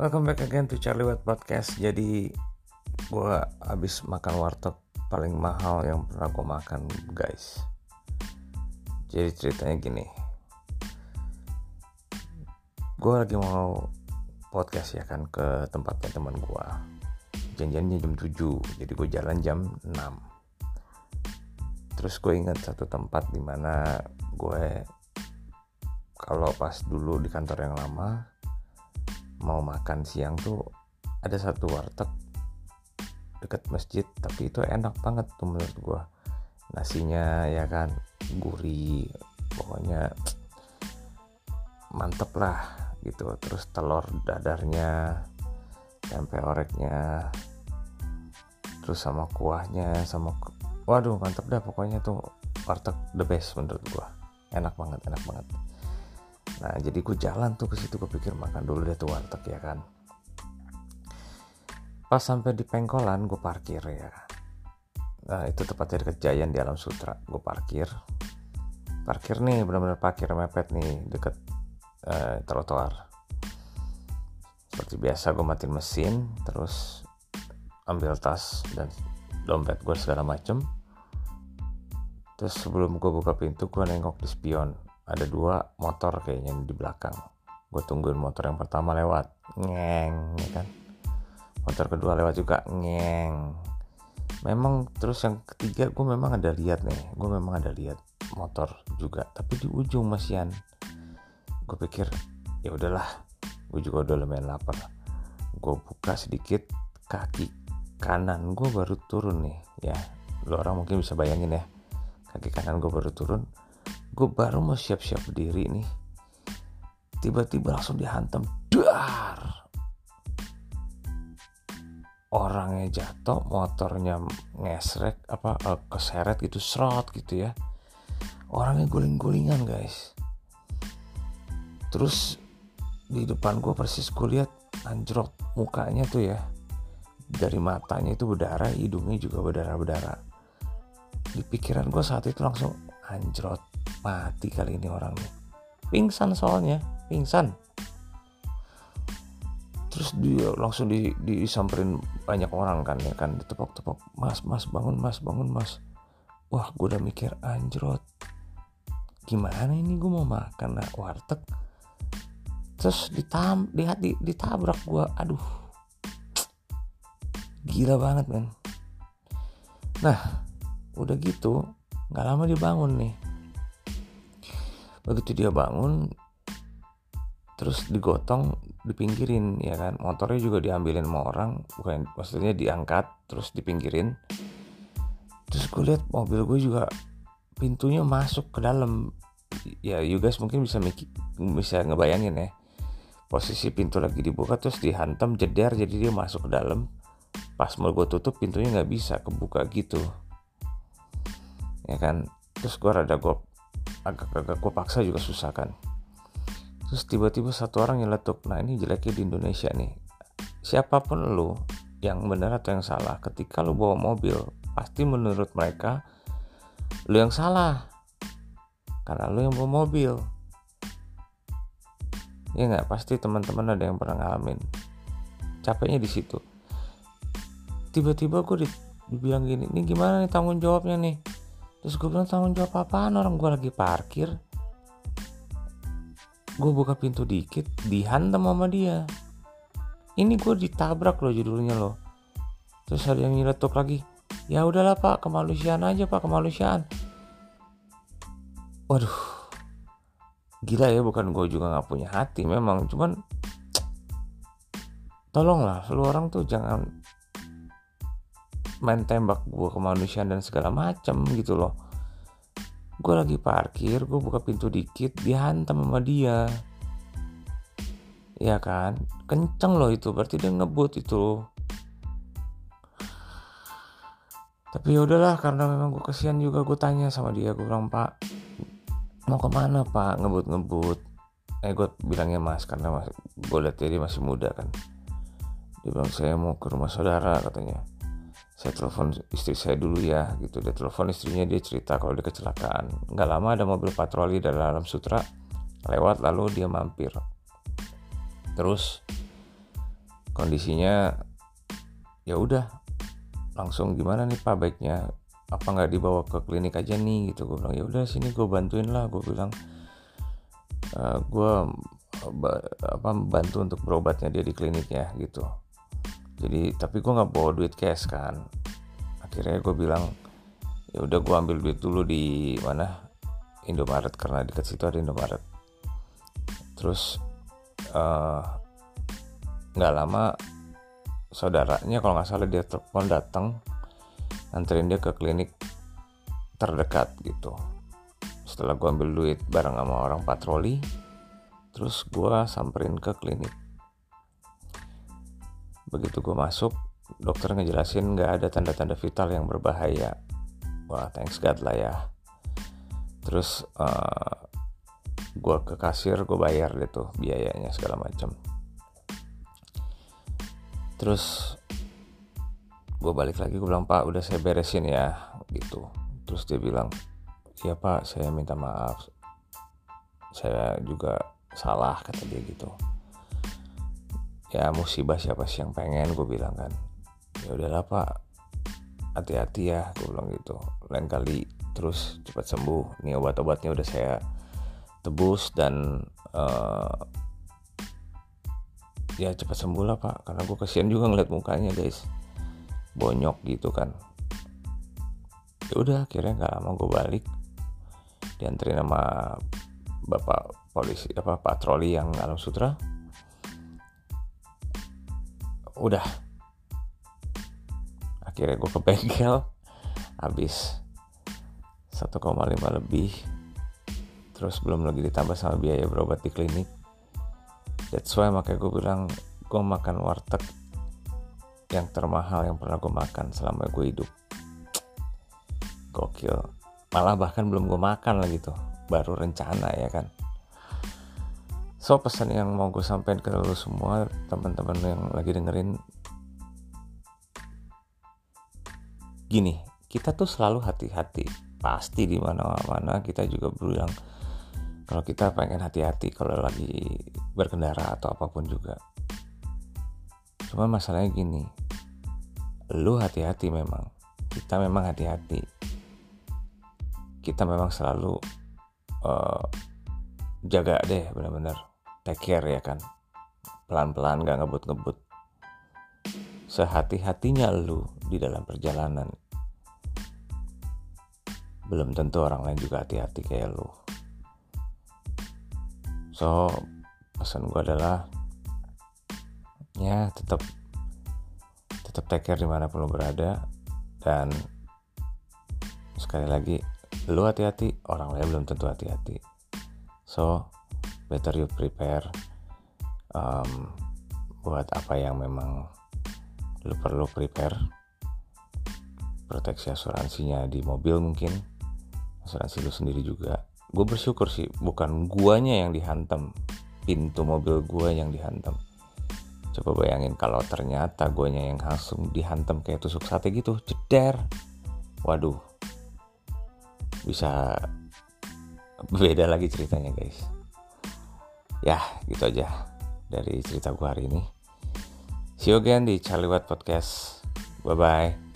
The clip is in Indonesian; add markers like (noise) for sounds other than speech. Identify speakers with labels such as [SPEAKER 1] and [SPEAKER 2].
[SPEAKER 1] Welcome back again to Charlie White Podcast. Jadi gue abis makan warteg paling mahal yang pernah gue makan guys. Jadi ceritanya gini. Gue lagi mau podcast ya kan ke tempatnya teman gue. Janjiannya jam 7, jadi gue jalan jam 6. Terus gue ingat satu tempat di mana gue kalau pas dulu di kantor yang lama mau makan siang tuh ada satu warteg deket masjid tapi itu enak banget tuh menurut gua. Nasinya ya kan gurih pokoknya mantep lah gitu. Terus telur dadarnya tempe oreknya terus sama kuahnya sama waduh mantep dah pokoknya tuh warteg the best menurut gua. Enak banget enak banget Nah jadi gue jalan tuh ke situ gue pikir makan dulu deh tuh warteg ya kan. Pas sampai di pengkolan gue parkir ya. Nah itu tepatnya deket Jayan di Alam Sutra. Gue parkir. Parkir nih benar-benar parkir mepet nih deket eh, trotoar. Seperti biasa gue matiin mesin terus ambil tas dan dompet gue segala macem. Terus sebelum gue buka pintu gue nengok di spion ada dua motor kayaknya di belakang. Gue tungguin motor yang pertama lewat. Ngeng ya kan? Motor kedua lewat juga. Ngeng. Memang terus yang ketiga gue memang ada lihat nih. Gue memang ada lihat motor juga. Tapi di ujung masian gue pikir ya udahlah gue juga udah lumayan lapar. Gue buka sedikit kaki kanan gue baru turun nih. Ya lo orang mungkin bisa bayangin ya. Kaki kanan gue baru turun gue baru mau siap-siap berdiri nih. Tiba-tiba langsung dihantam. Dar! Orangnya jatuh motornya ngesrek apa uh, keseret gitu serot gitu ya. Orangnya guling-gulingan guys. Terus di depan gue persis gue lihat anjrot mukanya tuh ya. Dari matanya itu berdarah hidungnya juga berdarah-berdarah. Di pikiran gue saat itu langsung anjrot mati kali ini orang nih. Pingsan soalnya pingsan. Terus dia langsung di, disamperin banyak orang kan ya kan ditepok-tepok. Mas mas bangun mas bangun mas. Wah gue udah mikir anjrot. Gimana ini gue mau makan nah, warteg. Terus ditam lihat di, ditabrak gue aduh. Gila banget men. Nah udah gitu nggak lama dibangun nih begitu dia bangun terus digotong dipinggirin ya kan? Motornya juga diambilin sama orang bukan maksudnya diangkat terus dipinggirin. Terus gue lihat mobil gue juga pintunya masuk ke dalam. Ya you guys mungkin bisa bisa ngebayangin ya. Posisi pintu lagi dibuka terus dihantam jeder jadi dia masuk ke dalam. Pas mau gue tutup pintunya nggak bisa kebuka gitu. Ya kan? Terus gue rada gue agak-agak gue paksa juga susah kan. Terus tiba-tiba satu orang yang letuk nah ini jeleknya di Indonesia nih. Siapa pun lu yang benar atau yang salah ketika lu bawa mobil pasti menurut mereka lu yang salah. Karena lu yang bawa mobil. Ya nggak? Pasti teman-teman ada yang pernah ngalamin. Capeknya di situ. Tiba-tiba gue dibilang gini ini gimana nih tanggung jawabnya nih terus gue bilang tanggung jawab apaan orang? Gue lagi parkir. Gue buka pintu dikit dihantam sama dia. Ini gue ditabrak loh judulnya loh. Terus ada yang nyeletuk lagi ya udahlah pak kemanusiaan aja pak kemanusiaan. Waduh. Gila ya bukan gue juga nggak punya hati memang cuman (tsk) tolonglah lu orang tuh jangan main tembak gue kemanusiaan dan segala macam gitu loh. Gue lagi parkir gue buka pintu dikit dihantam sama dia. Ya kan? Kenceng loh itu berarti dia ngebut itu. Tapi ya udahlah karena memang gue kesian juga gue tanya sama dia gue bilang pak mau ke mana pak? Ngebut-ngebut. Eh gue bilangnya mas karena mas, gue lihat dia masih muda kan. Dia bilang saya mau ke rumah saudara katanya saya telepon istri saya dulu ya gitu. Dia telepon istrinya dia cerita kalau dia kecelakaan. Nggak lama ada mobil patroli dari dalam sutra lewat lalu dia mampir. Terus kondisinya ya udah langsung gimana nih pak baiknya? Apa nggak dibawa ke klinik aja nih gitu. Gue bilang ya udah sini gue bantuin lah gue bilang uh, gue apa bantu untuk berobatnya dia di klinik ya gitu jadi tapi gue nggak bawa duit cash kan. Akhirnya gue bilang ya udah gue ambil duit dulu di mana? Indomaret karena dekat situ ada Indomaret. Terus eh, nggak uh, lama saudaranya kalau nggak salah dia telepon datang anterin dia ke klinik terdekat gitu. Setelah gue ambil duit bareng sama orang patroli terus gue samperin ke klinik begitu gue masuk dokter ngejelasin nggak ada tanda-tanda vital yang berbahaya. Wah thanks God lah ya. Terus uh, eh, gue ke kasir gue bayar deh tuh biayanya segala macam terus gue balik lagi gue bilang pak udah saya beresin ya gitu. Terus dia bilang iya pak saya minta maaf. Saya juga salah kata dia gitu ya musibah siapa sih yang pengen? Gue bilang kan. Ya udahlah pak. Hati-hati ya gue bilang gitu. Lain kali terus cepat sembuh. Nih obat-obatnya udah saya tebus dan uh, ya cepat sembuh lah pak. Karena gue kesian juga ngeliat mukanya guys. Bonyok gitu kan. Ya udah akhirnya nggak lama gue balik. Dianterin sama bapak polisi apa patroli yang alam sutra udah. Akhirnya gue ke bengkel habis 1,5 lebih. Terus belum lagi ditambah sama biaya berobat di klinik. That's why makanya gue bilang gue makan warteg yang termahal yang pernah gue makan selama gue hidup. Gokil. Malah bahkan belum gue makan lagi tuh. Baru rencana ya kan so pesan yang mau gue sampaikan ke lo semua teman-teman yang lagi dengerin. Gini kita tuh selalu hati-hati. Pasti di mana-mana kita juga bilang kalau kita pengen hati-hati kalau lagi berkendara atau apa pun juga. Cuma masalahnya gini lu hati-hati memang. Kita memang hati-hati. Kita memang selalu uh, jaga deh bener-bener take care ya kan? Pelan-pelan gak ngebut-ngebut. Sehati-hatinya lu di dalam perjalanan. Belum tentu orang lain juga hati-hati kayak lu. So pesan gue adalah ya tetap tetap take care di mana pun lo berada. Dan sekali lagi lu hati-hati orang lain belum tentu hati-hati. So better you prepare um, buat apa yang memang lu perlu prepare. Proteksi asuransinya di mobil mungkin asuransi lu sendiri juga. Gue bersyukur sih bukan guanya yang dihantam pintu mobil gue yang dihantam. Coba bayangin kalau ternyata guanya yang langsung dihantam kayak tusuk sate gitu ceder. Waduh bisa (laughs) beda lagi ceritanya guys ya gitu aja dari cerita gue hari ini. See you again di Charlie Watt Podcast. Bye bye